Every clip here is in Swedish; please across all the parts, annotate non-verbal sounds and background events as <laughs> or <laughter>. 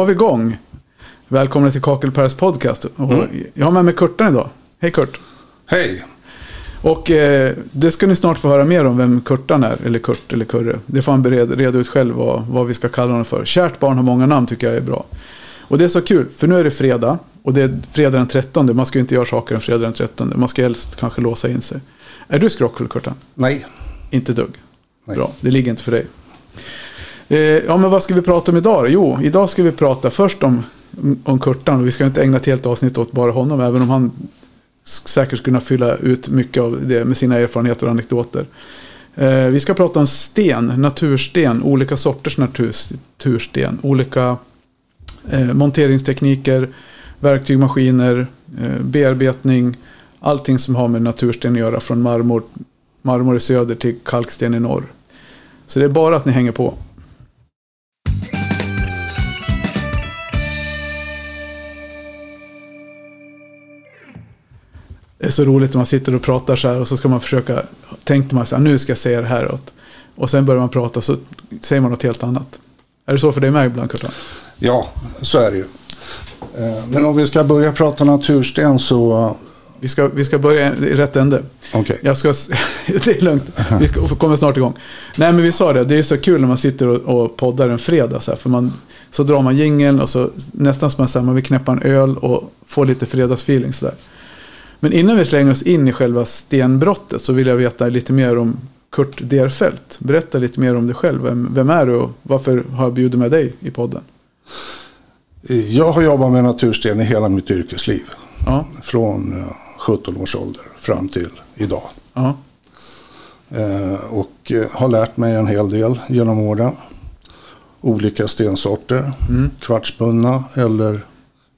Var vi igång. Välkomna till Kakelpärs podcast. Och Jag har med mig Kurtan idag. Hej Kurt. Hej! Och eh, det ska ni snart få höra mer om vem Kurtan är. Eller Kurt eller Kurre. Det får han bereda, reda ut själv vad, vad vi ska kalla honom för. Kärt barn har många namn tycker jag är bra. Och det är så kul, för nu är det fredag. Och det är fredag den 13. Man ska ju inte göra saker en fredag den 13. Man ska helst kanske låsa in sig. Är du skrockfull Kurtan? Nej. Inte dugg. Nej. Bra, det ligger inte för dig. Eh, ja, men vad ska vi prata om idag? Jo, idag ska vi prata först om, om Kurtan. Vi ska inte ägna ett helt avsnitt åt bara honom, även om han säkert skulle kunna fylla ut mycket av det med sina erfarenheter och anekdoter. Eh, vi ska prata om sten, natursten, olika sorters natursten, olika eh, monteringstekniker, verktyg, maskiner, bearbetning, allting som har med natursten att göra från marmor, marmor i söder till kalksten i norr. Så det är bara att ni hänger på. Det är så roligt när man sitter och pratar så här och så ska man försöka, tänkte man så här, nu ska jag säga det här åt. Och sen börjar man prata så säger man något helt annat. Är det så för dig med ibland Kurtan? Ja, så är det ju. Eh, Men om vi ska börja prata natursten så... Vi ska, vi ska börja i rätt ände. Okej. Jag ska, <laughs> det är lugnt, vi kommer snart igång. Nej men vi sa det, det är så kul när man sitter och, och poddar en fredag. Så, här, för man, så drar man jingeln och så nästan som man, så här, man vill knäppa en öl och få lite fredagsfeeling. Så där. Men innan vi slänger oss in i själva stenbrottet så vill jag veta lite mer om Kurt Derfelt. Berätta lite mer om dig själv. Vem, vem är du och varför har jag bjudit med dig i podden? Eh, Jag har jobbat med natursten i hela mitt yrkesliv. Ja, Från eh, 17 års ålder fram till idag. ja, Eh, Och eh, har lärt mig en hel del genom åren. Olika stensorter. Mm. Kvartsbundna eller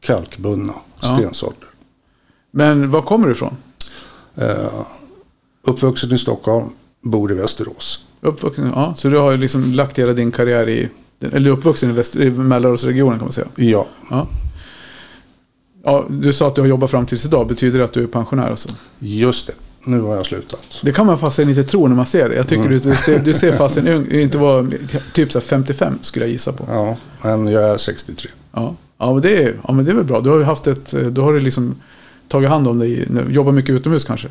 kalkbundna Ja. stensorter. Men var kommer du ifrån? Eh, Uppvuxen i Stockholm. Bor i Västerås. Uppvuxen, ja, så du har ju liksom lagt hela din karriär i, eller uppvuxen i, Väst, i Mälardalsregionen kan man säga. Ja, Ja. ja, du sa att du har jobbat fram tills idag. Betyder det att du är pensionär alltså? just det. Nu har jag slutat. Det kan man fasen inte tro när man ser det. Jag tycker du, du ser, du ser fasen ung, inte vara typ så här 55 skulle jag gissa på. Ja, men jag är 63. Ja, ja, men, det är, ja men det är väl bra. Du har ju haft ett, då har du liksom tagit hand om dig, jobbat mycket utomhus kanske.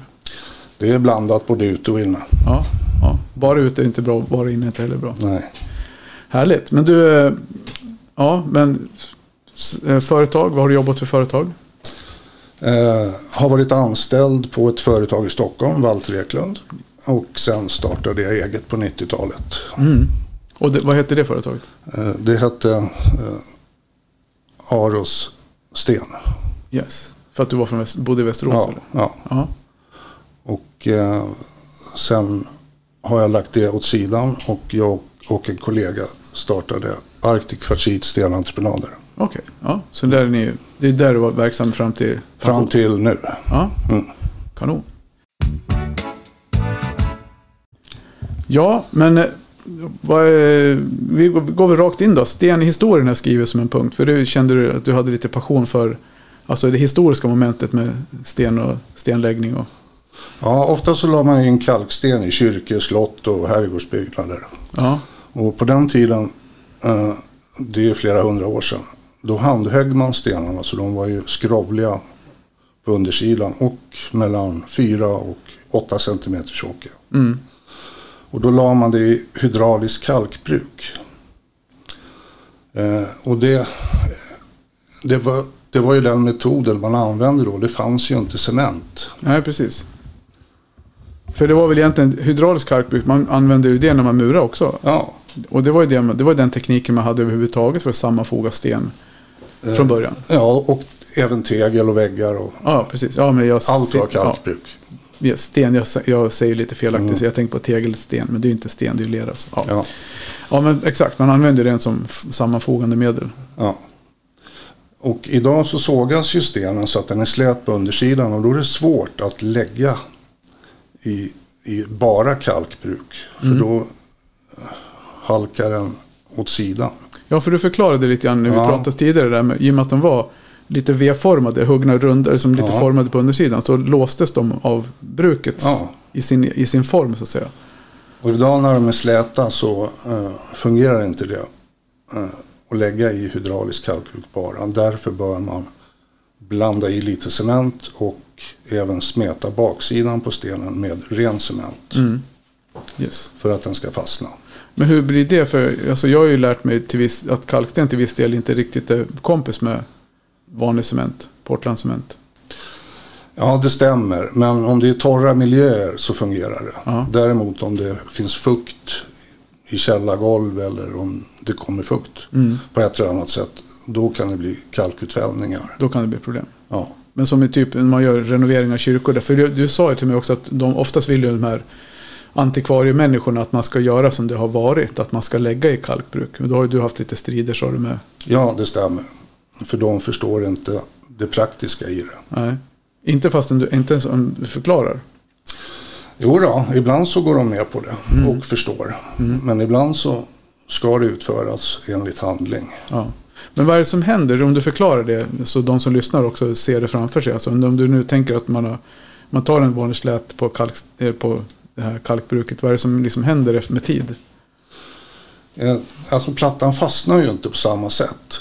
Det är blandat både ute och inne. Ja, ja. bara ute är inte bra, bara inne är inte heller bra. Nej. Härligt. Men du, ja, men eh, företag, vad har du jobbat för företag? Eh, har varit anställd på ett företag i Stockholm, Walter Eklund. Och sen startade jag eget på 90-talet. Mm. Och det, vad heter det företaget? Eh, det hette eh, Aros Sten. Yes. För att du var från Väst, bodde i Västerås Ja, eller? ja. Och eh, sen har jag lagt det åt sidan och jag och en kollega startade Arctic Kvartsit Stenentreprenader. Okej, ja. Så där är ni, det är där du var verksam fram till? Fram till nu. Ja, Mm. kanon. Ja, men eh, vad, är- vi går väl rakt in då. Sten i historien har skrivit som en punkt. För du kände du att du hade lite passion för alltså det historiska momentet med sten och stenläggning. Och, Ja, ofta så la man in kalksten i kyrkor, slott och herrgårdsbyggnader. ja, Och på den tiden, eh, det är flera hundra år sedan, då handhögg man stenarna så de var ju skrovliga på undersidan och mellan 4 och 8 centimeter tjocka. mm, Och då la man det i hydraulisk kalkbruk. Eh, och det, det, var, det var ju den metoden man använde då. Det fanns ju inte cement. nej precis. För det var väl egentligen hydraulisk kalkbruk, man använde ju det när man murade också. Ja, Och det var ju det, det var den tekniken man hade överhuvudtaget för att sammanfoga sten från början. ja och även tegel och väggar och Ja, precis. Ja, men jag allt var kalkbruk. Ja, sten, jag, jag säger lite felaktigt så jag tänker på tegelsten. Men det är ju inte sten, det är ju lera. Ja. Ja, ja, men exakt. Man använder den som sammanfogande medel. ja. Och idag så sågas ju stenen så att den är slät på undersidan och då är det svårt att lägga i, i bara kalkbruk. För då eh, halkar den åt sidan. Ja, för du förklarade lite grann när vi Ja. pratade tidigare där med, i och med att de var lite V-formade, huggna runda, som lite Ja. formade på undersidan, så låstes de av bruket Ja. i, sin, i sin form så att säga. Och idag när de är släta så eh, fungerar inte det. Eh, att lägga i hydraulisk kalkbruk bara. Därför bör man blanda i lite cement och även smeta baksidan på stenen med ren cement. Mm. Yes. För att den ska fastna. Men hur blir det? För alltså, jag har ju lärt mig viss, att kalksten till viss del inte riktigt är kompis med vanlig cement. Portlandcement. Ja, det stämmer. Men om det är torra miljöer så fungerar det. Ja. Däremot om det finns fukt i källargolv eller om det kommer fukt Mm. på ett eller annat sätt. Då kan det bli kalkutfällningar. Då kan det bli problem. Ja, Men som i typ när man gör renovering av kyrkor. För du, du sa ju till mig också att de oftast vill ju de här antikvariemänniskorna att man ska göra som det har varit. Att man ska lägga i kalkbruk. Men då har ju du haft lite strider sa du med. ja det stämmer. För de förstår inte det praktiska i det. Nej. Inte fastän du, inte ens om du förklarar. Jo då, ibland så går de med på det Mm. och förstår. Men ibland så ska det utföras enligt handling. Ja. Men vad är det som händer om du förklarar det så de som lyssnar också ser det framför sig? Alltså om du nu tänker att man, har, man tar en vanlig slät på, kalk, eh, på det här kalkbruket. Vad är det som liksom händer efter med tid? Eh, Alltså plattan fastnar ju inte på samma sätt.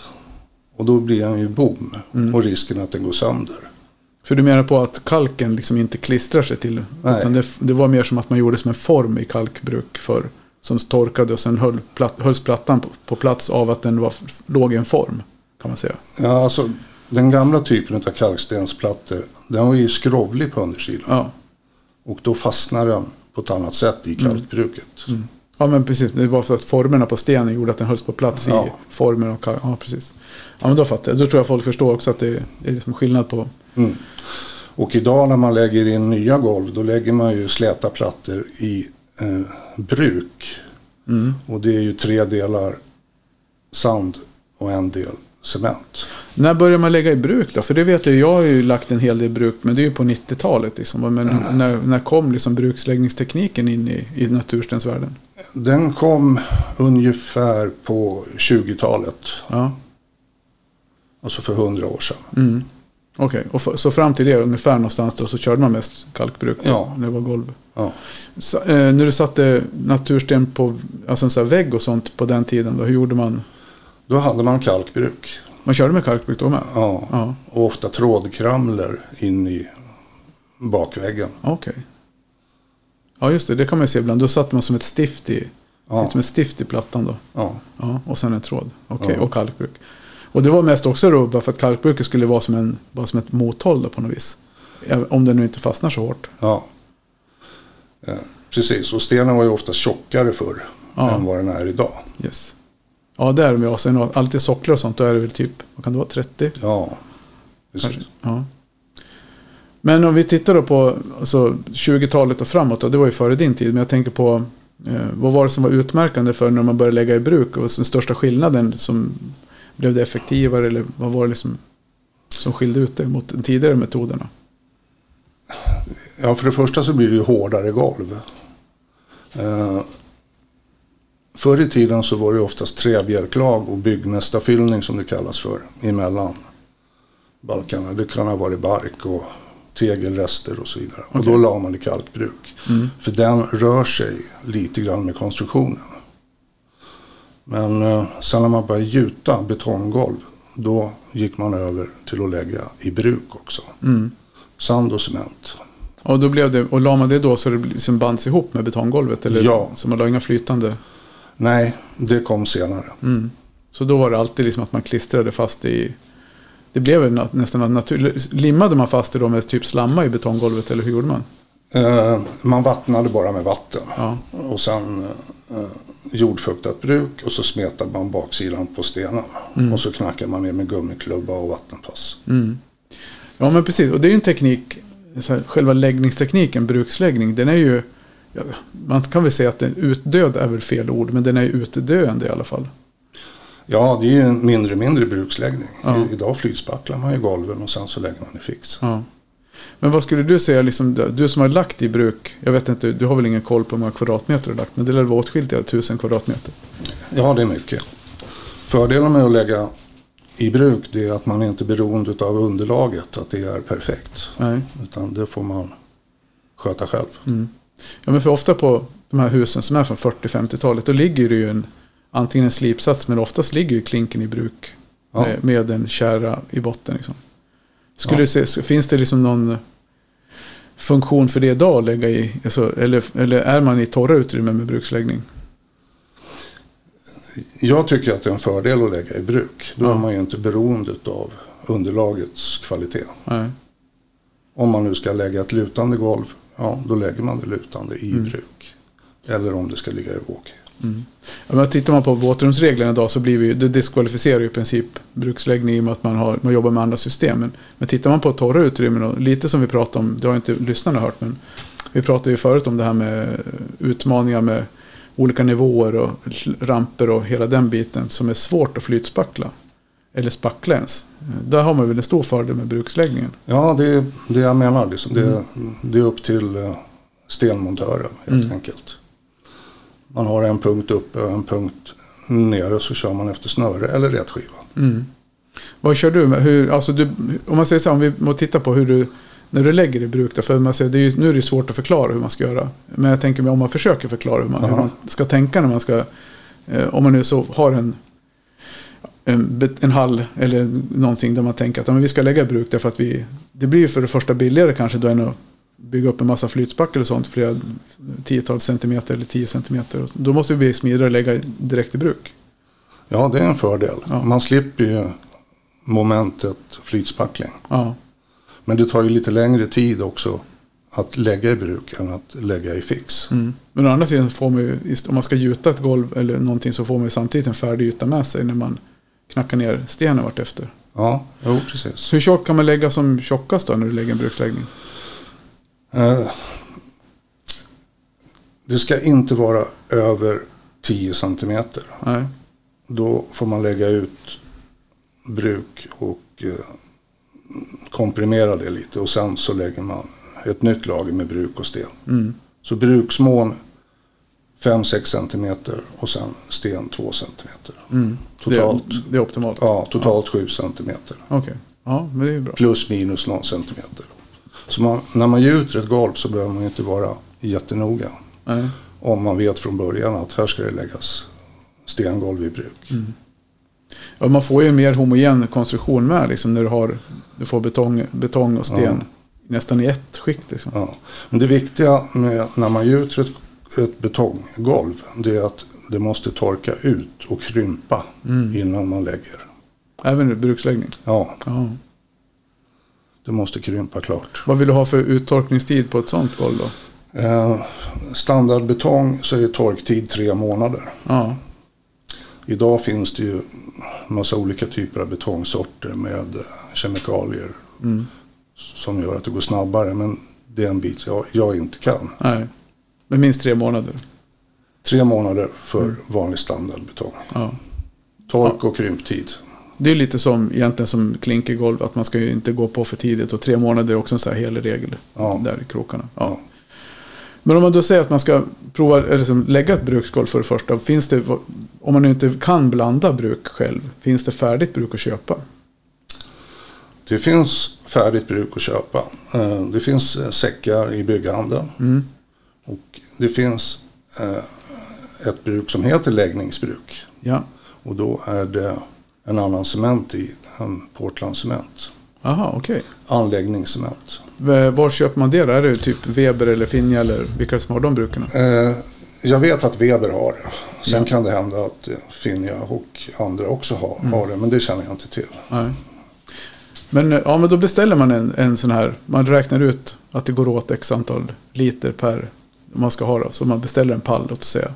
Och då blir den ju bom. Mm. Och risken att den går sönder. För du menar på att kalken liksom inte klistrar sig till? Nej. Utan det, det var mer som att man gjorde som en form i kalkbruk för Som torkade och sen höll platt, hölls plattan på, på plats av att den var, låg i en form. Kan man säga. Ja, alltså den gamla typen av kalkstensplattor, den var ju skrovlig på undersidan. Ja. Och då fastnar den på ett annat sätt i kalkbruket. Ja men precis, det var för att formerna på stenen gjorde att den hölls på plats Ja. i formen. Och, ja precis. Ja men då fattar jag. Då tror jag folk förstår också att det är, det är liksom skillnad på. Mm. Och idag när man lägger in nya golv, då lägger man ju släta plattor i eh, bruk. Mm. Och det är ju tre delar sand och en del cement. När börjar man lägga i bruk då? För det vet jag, jag har ju lagt en hel del bruk, men det är ju på 90-talet. Liksom. Men när, när kom liksom bruksläggningstekniken in i, i naturstensvärlden? Den kom ungefär på 20-talet, Ja, alltså för 100 år sedan. mm. Okej. Och f- Så fram till det ungefär någonstans då så körde man mest kalkbruk? Ja. När det var golv? Ja. Så, eh, när du satte natursten på alltså en sån vägg och sånt på den tiden, då, hur gjorde man? Då hade man kalkbruk. Man körde med kalkbruk då med? Ja. Ja, Och ofta trådkramler in i bakväggen. okej. Ja, just det. Det kan man ju se ibland. Då satte man som ett stift i, Ja. som ett stift i plattan då. Ja. Ja, och sen en tråd. Okej, Ja. och kalkbruk. Och det var mest också då bara för att kalkbruket skulle vara som, en, bara som ett mothåll på något vis. Om det nu inte fastnar så hårt. ja. Eh, Precis, och stenen var ju ofta tjockare förr Ja. än vad den är idag. Yes. Ja, det är de ju. Och sen alltid socklar och sånt. Då är det väl typ, vad kan det vara, 30? Ja, precis. Kanske. Ja. Men om vi tittar då på alltså, 20-talet och framåt. Då, det var ju före din tid. Men jag tänker på eh, vad var det som var utmärkande för när man började lägga i bruk? Och den största skillnaden som blev det effektivare? Eller vad var det liksom som skilde ut det mot de tidigare metoderna? Ja, för det första så blir det ju hårdare golv. Eh, förr i tiden så var det oftast träbjälklag och byggnästafyllning som det kallas för emellan balkarna. Det kan ha varit bark och tegelrester och så vidare. Och Okej. då la man i kalkbruk. Mm. För den rör sig lite grann med konstruktionen. Men eh, sen när man började gjuta betonggolv då gick man över till att lägga i bruk också. Mm. Sand och cement. Och, då blev det, och la man det då så det liksom bands ihop med betonggolvet? Eller Ja. Så man la inga flytande? Nej, det kom senare. Mm. Så då var det alltid liksom att man klistrade fast i... Det blev nästan naturligt. Limmade man fast det då med typ slamma i betonggolvet eller hur gjorde man? Eh, man vattnade bara med vatten. Ja. Och sen eh, jordfuktat bruk och så smetade man baksidan på stenen. Mm. Och så knackade man ner med gummiklubba och vattenpass. Mm. Ja men precis, och det är ju en teknik, här, själva läggningstekniken, bruksläggning, den är ju, ja, man kan väl säga att den utdöd är väl fel ord, men den är ju utdöende i alla fall. Ja, det är ju en mindre mindre bruksläggning. Ja. Idag flytspacklar man ju golven och sen så lägger man i fix. Ja. Men vad skulle du säga, liksom, du som har lagt i bruk, jag vet inte, du har väl ingen koll på hur många kvadratmeter du har lagt, men det lär vara åtskilligt av tusen kvadratmeter. Ja, det är mycket. Fördelen med att lägga i bruk det är att man inte är beroende av underlaget, att det är perfekt. Nej. Utan det får man sköta själv. Mm. Ja men för ofta på de här husen som är från 40-50-talet, då ligger det ju en, antingen en slipsats men oftast ligger ju klinken i bruk Ja. med, med en kärra i botten. Liksom. Skulle Ja. du se, finns det liksom någon funktion för det idag att lägga i? Alltså, eller, eller är man i torra utrymmen med bruksläggning? Jag tycker att det är en fördel att lägga i bruk. Då Ja. är man ju inte beroende av underlagets kvalitet. Nej. Om man nu ska lägga ett lutande golv, ja då lägger man det lutande i Mm. bruk. Eller om det ska ligga i våg. Ja, men tittar man på våtrumsreglerna idag så blir vi, det diskvalificerar ju i princip bruksläggning i och med att man, har, man jobbar med andra system. Men, men tittar man på torra utrymmen och lite som vi pratade om, det har inte lyssnarna hört, men vi pratade ju förut om det här med utmaningar med olika nivåer och ramper och hela den biten som är svårt att flytspackla. Eller spackla ens. Där har man väl en stor fördel med bruksläggningen. Ja, det är det jag menar. Liksom. Det, Mm. det är upp till eh, stenmontören helt Mm. enkelt. Man har en punkt uppe och en punkt nere så kör man efter snöre eller rätskiva. Mm. Vad kör du med? Hur, alltså du, om man säger så här, om vi må titta på hur du, när du lägger i bruk då, för man säger, det är ju, nu är det svårt att förklara hur man ska göra. Men jag tänker mig om man försöker förklara hur man, hur man ska tänka när man ska, eh, om man nu så har en, en, hall eller någonting där man tänker att ja, men vi ska lägga i bruk därför att vi, det blir ju för det första billigare kanske då än att bygga upp en massa flytspackel och sånt, flera tiotals centimeter eller tio centimeter. Då måste vi bli smidigare och lägga direkt i bruk. Ja, det är en fördel. Ja. Man slipper ju momentet flytspackling. Ja, Men det tar ju lite längre tid också att lägga i bruk än att lägga i fix. Mm. Men å andra sidan får man ju, om man ska gjuta ett golv eller någonting så får man ju samtidigt en färdig yta med sig när man knackar ner stenen vartefter. Ja, jo precis. Hur tjock kan man lägga som tjockast då när du lägger en bruksläggning? Eh, Det ska inte vara över 10 centimeter. Nej. Då får man lägga ut bruk och eh, komprimera det lite och sen så lägger man ett nytt lager med bruk och sten. Mm. Så bruksmån 5-6 centimeter och sen sten 2 centimeter. Mm. Totalt, Det, det är optimalt. ja, totalt 7 centimeter. Okej. Ja, men det är bra. Plus minus någon centimeter. Så man, när man gjuter ett golv så behöver man inte vara jättenoga. Nej. Om man vet från början att här ska det läggas stengolv i bruk. Ja, man får ju en mer homogen konstruktion med liksom, när du, har, du får betong, betong och sten nästan i ett skikt. Liksom. Ja. Men det viktiga med när man gjuter ett, ett betonggolv det är att det måste torka ut och krympa innan man lägger. Även i bruksläggning. Ja, Ja. Det måste krympa klart. Vad vill du ha för uttorkningstid på ett sånt golv då? Eh, standardbetong så är torktid tre månader. Ja. Idag finns det ju massa olika typer av betongsorter med eh, kemikalier Mm. som gör att det går snabbare. Men det är en bit jag, jag inte kan. Nej. Men minst tre månader. Tre månader för vanlig standardbetong. Ja. Tork och krymptid. Det är lite som egentligen som klinkergolv. Att man ska ju inte gå på för tidigt. Och tre månader är också en sån här hel regel. Ja. Där i krokarna. Ja. Ja. Men om man då säger att man ska prova, eller liksom lägga ett bruksgolv för det första. Finns det, om man nu inte kan blanda bruk själv. Finns det färdigt bruk att köpa? Det finns färdigt bruk att köpa. Eh, Det finns eh, säckar i bygghandeln. Mm. Och det finns eh, ett bruk som heter läggningsbruk. Ja. Och då är det en annan cement i, en Portland-cement. Aha, okej. Anläggningscement. Okay. Var köper man det då? Är det typ Weber eller Finja eller vilka som har de bruken? Eh, Jag vet att Weber har det. Sen Ja. kan det hända att eh, Finja och andra också har, har det. Men det känner jag inte till. Nej. Men, eh, ja, men då beställer man en, en sån här. Man räknar ut att det går åt x antal liter per man ska ha. Då, så man beställer en pall låt oss säga.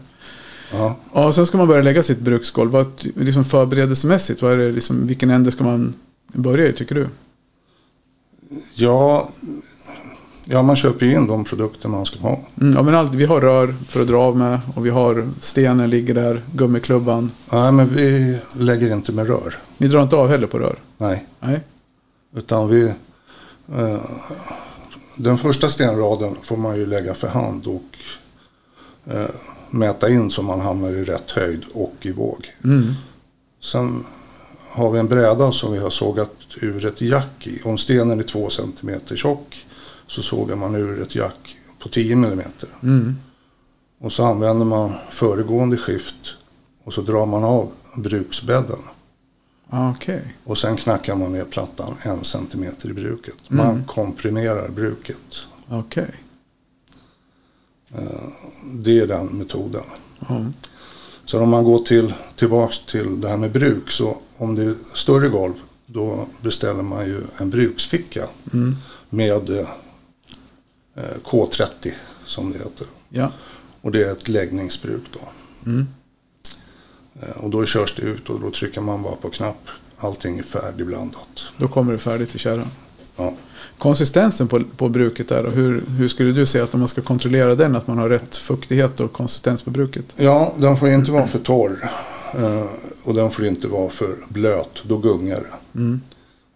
Ja. Ja, sen ska man börja lägga sitt bruksgolv. Vad, liksom förberedelsemässigt, vad är det, liksom, vilken ände ska man börja i tycker du? Ja, ja, man köper ju in de produkter man ska ha. Mm, ja, men allt, vi har rör för att dra av med och vi har stenen ligger där, gummiklubban. Nej, men vi lägger inte med rör. Ni drar inte av heller på rör? Nej, Nej. utan vi... Eh, den första stenraden får man ju lägga för hand och eh, mäta in så man hamnar i rätt höjd och i våg. Mm. Sen har vi en bräda som vi har sågat ur ett jack i. Om stenen är två centimeter tjock så sågar man ur ett jack på 10 millimeter. Mm. Och så använder man föregående skift Och så drar man av bruksbädden. Okej. Och sen knackar man ner plattan en centimeter i bruket. Man Mm. komprimerar bruket. Okej. Det är den metoden. Ja. Så om man går till, tillbaks till det här med bruk. Så om det är större golv då beställer man ju en bruksficka Mm. med eh, K30 som det heter. Ja. Och det är ett läggningsbruk då. Mm. Eh, och då körs det ut och då trycker man bara på knapp. Allting är färdigblandat. Då kommer det färdigt i kärran. Ja. Konsistensen på, på bruket där, och hur, hur skulle du säga att om man ska kontrollera den, att man har rätt fuktighet och konsistens på bruket? ja, den får inte vara för torr. eh, Och den får inte vara för blöt. Då gungar det. Mm.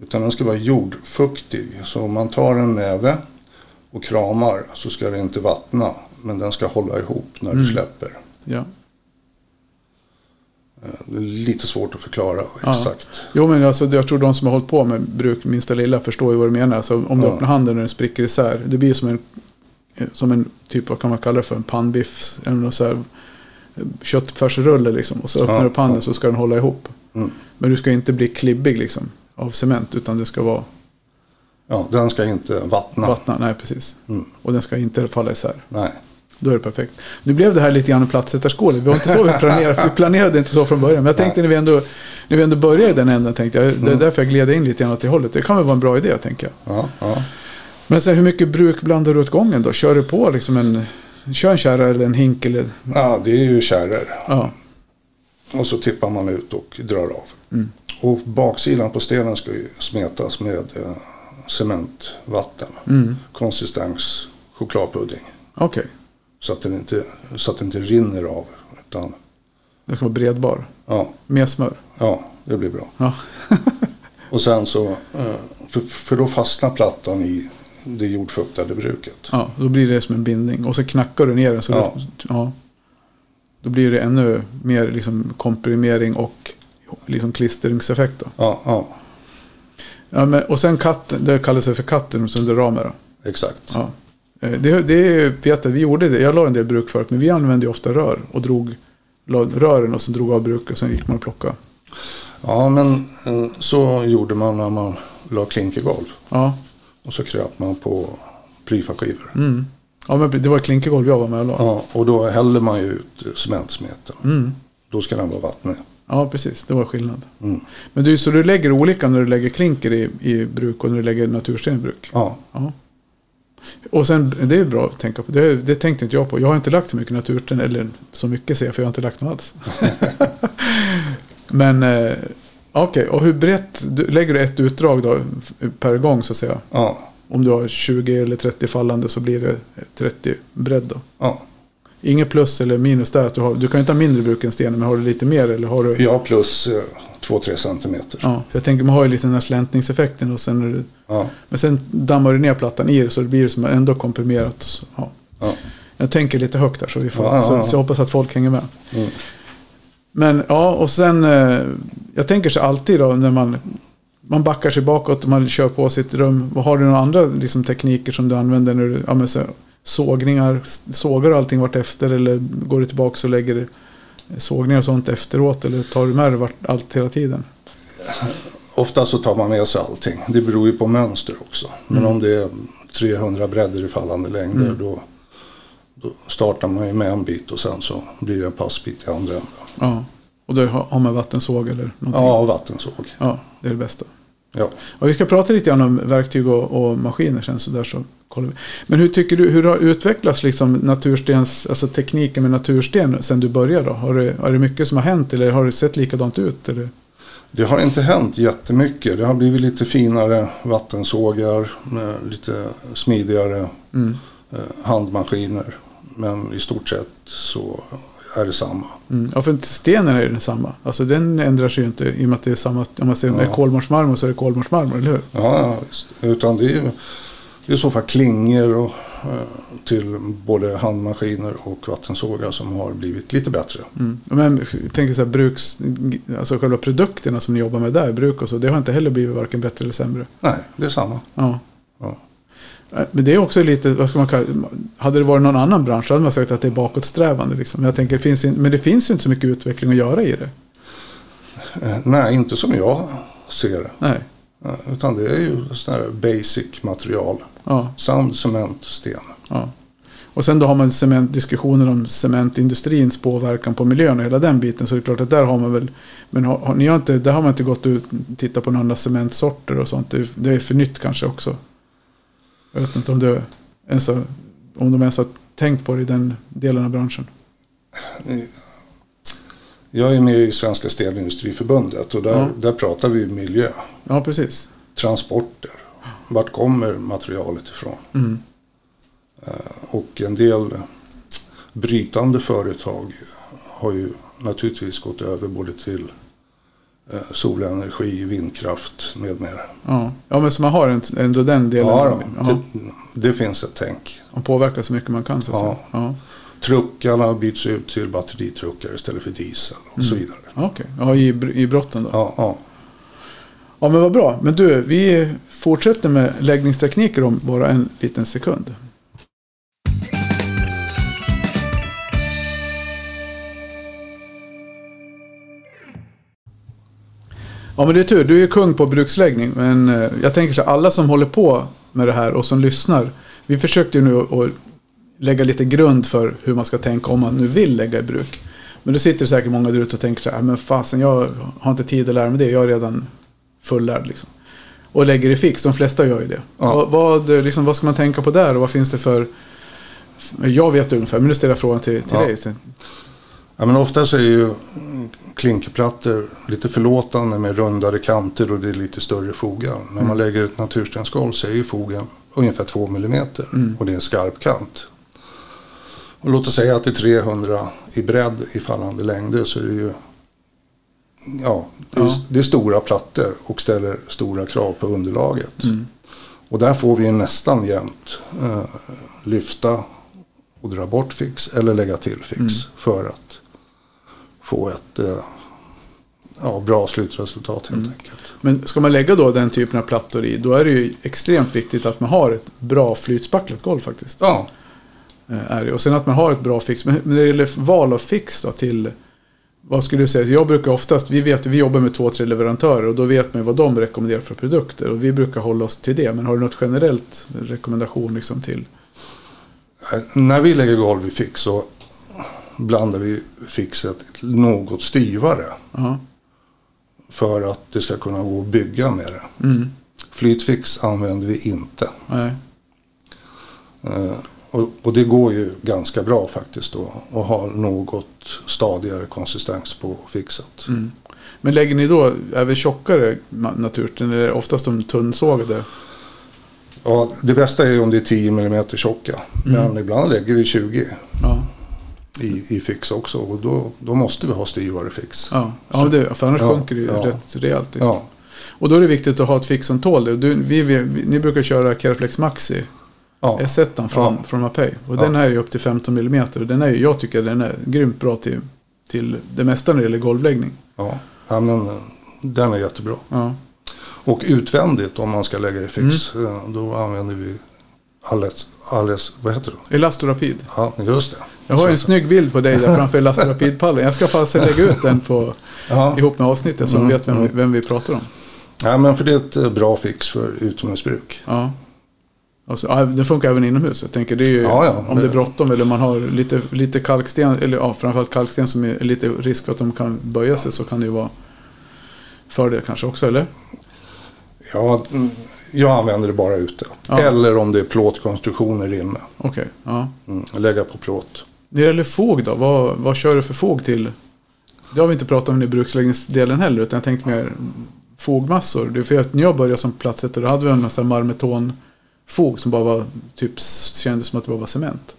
Utan den ska vara jordfuktig. Så om man tar en näve och kramar så ska det inte vattna. Men den ska hålla ihop när du Mm. släpper. Ja. Eh, Det är lite svårt att förklara Ja. exakt. Jo, men alltså, jag tror de som har hållit på med bruk minsta lilla förstår ju vad du menar. Alltså, om du Ja. öppnar handen och den spricker isär, det blir som en, som en typ, vad kan man kalla det för, en pannbiff. Någon så här, eh, köttfärsrulle liksom. Och så öppnar Ja, du upp handen ja. så ska den hålla ihop. Mm. Men du ska inte bli klibbig liksom, av cement, utan det ska vara Ja, den ska inte vattna. vattna. Nej, precis. Mm. Och den ska inte falla isär. Nej. Då är det perfekt. Nu blev det här lite grann en plattsättarskola. Det var inte så vi planerade. Vi planerade inte så från början. Men jag tänkte när vi ändå, när vi ändå började i den änden. Tänkte jag, Det är Mm. därför jag gled in lite grann åt det hållet. Det kan väl vara en bra idé tänker jag. Ja, ja. Men sen, hur mycket bruk blandar du åt gången då? Kör du på liksom en... Kör en kärra eller en hink eller... ja, det är ju kärror. Ja. Och så tippar man ut och drar av. Mm. Och baksidan på stenen ska ju smetas med eh, cementvatten. Mm. Konsistens chokladpudding. Okej. Så att, den inte, så att det inte rinner av. Utan, Den ska vara bredbar. ja, Med smör. ja, det blir bra. Ja. <laughs> Och sen så, eh, för, för då fastnar plattan i det jordfuktade bruket. ja. Då blir det som en bindning. Och så knackar du ner den. Så Ja. Det, ja. Då blir det ännu mer liksom komprimering och liksom klistringseffekt då. Ja, ja, Ja, men, och sen katten, det kallas för katten under ramen då. exakt. Ja. Eh, Det, det vet jag, vi gjorde det. Jag la en del bruk förut, men vi använde ofta rör. Och drog rören och sen drog av bruk och sen gick man och plockade. Ja, men eh, så gjorde man när man la klinkergolv. Ja, Och så kröp man på plyfaskivor. mm. ja men det var klinkergolv jag var med och la. Ja, och då häller man ju ut eh, cementsmeten. Mm. Då ska den vara vattnig. Ja, precis. Det var skillnad. Mm. Men du, så du lägger olika när du lägger klinker i, i bruk och när du lägger natursten i bruk? Ja, Ja. Och sen, det är bra att tänka på. Det, det tänkte inte jag på. Jag har inte lagt så mycket natursten, eller så mycket ser jag, för jag har inte lagt något alls. <laughs> Men, eh, okej. Och hur brett, du, lägger du ett utdrag då per gång så att säga? ja, Om du har 20 eller 30 fallande så blir det 30 bredd då. ja. Inget plus eller minus där. Att du, har, du kan ju inte ha mindre bruk än stenen, men har du lite mer eller har du... Ja, plus 2-3 centimeter. Ja, för jag tänker man har ju lite den här släntningseffekten och sen Ja, Men sen dammar du ner plattan i det så det blir som ändå komprimerat. Ja. ja. Jag tänker lite högt där så vi får, Ja, så, så jag hoppas att folk hänger med. Mm. Men ja, och sen eh, jag tänker så alltid då när man man backar sig bakåt och man kör på sitt rum. Har du några andra liksom, tekniker som du använder när du, ja, så, sågningar, sågar du allting vart efter eller går du tillbaka och lägger sågningar och sånt efteråt eller tar du med dig allt hela tiden? <laughs> Ofta så tar man med sig allting. Det beror ju på mönster också. Men Mm. om det är 300 bredder i fallande längder Mm. då, då startar man ju med en bit och sen så blir det en passbit i andra änden. Ja, och då har man vattensåg eller någonting? Ja, vattensåg. ja det är det bästa. Ja. Och vi ska prata lite grann om verktyg och, och maskiner sen så där så kollar vi. Men hur tycker du, hur har utvecklats liksom naturstens, alltså tekniken med natursten sen du började då? Har det, är det mycket som har hänt eller har det sett likadant ut? Eller? Det har inte hänt jättemycket. Det har blivit lite finare vattensågar, lite smidigare Mm. eh, handmaskiner. Men i stort sett så är det samma. Mm. Ja, för stenen är ju densamma. Alltså den ändrar sig ju inte i och med att det är samma, om man säger med Ja. kolmårdsmarmor så är det kolmårdsmarmor, eller hur? Ja, ja visst. Utan det är, ju- det är i så fall klingor och, eh, till både handmaskiner och vattensågar som har blivit lite bättre. Mm. Men jag tänker så här, bruks, alltså själva produkterna som ni jobbar med där, bruk och så, det har inte heller blivit varken bättre eller sämre. Nej, det är samma. Ja. Ja. Eh, Men det är också lite, vad ska man kalla Hade det varit någon annan bransch hade man sagt att det är bakåtsträvande. Liksom. Men Jag tänker, det finns in, men det finns ju inte så mycket utveckling att göra i det. Eh, nej, inte som jag ser det. Nej. Utan det är ju sån här basic material. Ja, Sand, cement, sten. ja. Och sen då har man cement, diskussioner om cementindustrins påverkan på miljön och hela den biten. Så det är klart att där har man väl... Men har, har, ni har inte, där har man inte gått ut och tittat på några andra cementsorter och sånt. Det, är- det är för nytt kanske också. Jag vet inte om, du ens har, om de ens har tänkt på det i den delen av branschen. Jag är med i Svenska Stenindustriförbundet och där, Ja. där pratar vi miljö. Ja, precis. Transporter. Vart kommer materialet ifrån? Mm. Och en del brytande företag har ju naturligtvis gått över både till eh, solenergi, vindkraft med mera. Ja. ja, men så man har ändå den delen. Ja, det, det finns ett tänk. Man påverkar så mycket man kan så att Ja. säga. Ja. Truckarna byts ut till batteritruckar istället för diesel och så vidare. Okej, ja, i, i brotten då. Ja, ja. Ja, men vad bra. Men du, vi fortsätter med läggningstekniker om bara en liten sekund. Ja, men det är tur. Du är ju kung på bruksläggning. Men eh, jag tänker så här, alla som håller på med det här och som lyssnar. Vi försökte ju nu att lägga lite grund för hur man ska tänka om man nu vill lägga i bruk. Men då sitter det säkert många där ute och tänker så här, men fasen jag har inte tid att lära mig det, jag har redan fullärd liksom. Och lägger i fix, de flesta gör ju det. Ja. Vad, vad, liksom, vad ska man tänka på där och vad finns det för... Jag vet ungefär, men nu ställer jag frågan till, till Ja. dig. Ja, men oftast är ju klinkerplattor lite förlåtande med rundare kanter och det är lite större fogar. När man lägger ett naturstensgolv så är ju fogen ungefär 2 mm och det är en skarp kant. Och låt oss säga att det är 300 i bredd i fallande längder så är det ju ja, det är, Ja. det är stora plattor och ställer stora krav på underlaget. Mm. Och där får vi nästan jämt eh, lyfta och dra bort fix eller lägga till fix Mm. för att få ett eh, ja, bra slutresultat helt Mm. enkelt. Men ska man lägga då den typen av plattor i, då är det ju extremt viktigt att man har ett bra flytspacklat golv faktiskt. Ja, Eh, Är det. Och sen att man har ett bra fix. Men men när det gäller val av fix då till... Vad skulle du säga? Jag brukar oftast, vi vet vi jobbar med två, tre leverantörer och då vet man vad de rekommenderar för produkter. Och vi brukar hålla oss till det. Men har du något generellt rekommendation liksom till? eh, när vi lägger golv i fix så blandar vi fixet något styvare Ja. för att det ska kunna gå att bygga med det. Mm. Flytfix använder vi inte. Nej. Eh, Och, och det går ju ganska bra faktiskt då att ha något stadigare konsistens på fixet. Mm. Men lägger ni då även tjockare natursten? Eller oftast de tunnsågade? Ja, det bästa är ju om det är 10 mm tjocka. Men ibland lägger vi 20 Ja. i, i fix också. Och då, då måste vi ha styvare fix. Ja, ja det, för annars Ja, sjunker det ju ja. rätt rejält. Liksom. Ja, Och då är det viktigt att ha ett fix som tål det. Du, vi, vi, ni brukar köra Caraflex Maxi. Ja, S1 från, Ja. från Mapei. Och Ja. den är ju upp till 15 mm. Den är ju, jag tycker den är grymt bra till, till det mesta när det gäller golvläggning. ja. ja men den är jättebra. Ja. Och utvändigt om man ska lägga i fix. eh, Då använder vi alles, alles, vad heter det? Elastorapid. Ja, just det. Jag har en snygg bild på dig där <laughs> framför Elastorapidpallen. Jag ska faktiskt lägga ut den på, <laughs> Ja. ihop med avsnittet så Mm, vet vem, vi- mm. vem vi pratar om. ja, men för det är ett eh, bra fix för utomhusbruk. Ja. Och så, ja, det funkar även inomhus. Jag tänker det är ju Ja, ja. om det är bråttom eller man har lite, lite kalksten. Eller ja, framförallt kalksten som är lite risk för att de kan böja sig så kan det ju vara fördel kanske också eller? Ja, jag använder det bara ute. Ja. Eller om det är plåtkonstruktioner inne. Okej, ja. Mm, lägga på plåt. När det gäller fåg då, vad, vad kör du för fåg till? Det har vi inte pratat om i bruksläggningsdelen heller, utan jag tänkte mer fogmassor. Det är för att när jag började som platssättare då hade vi en massa marmetonfog som bara var, typ kändes som att det bara var cement.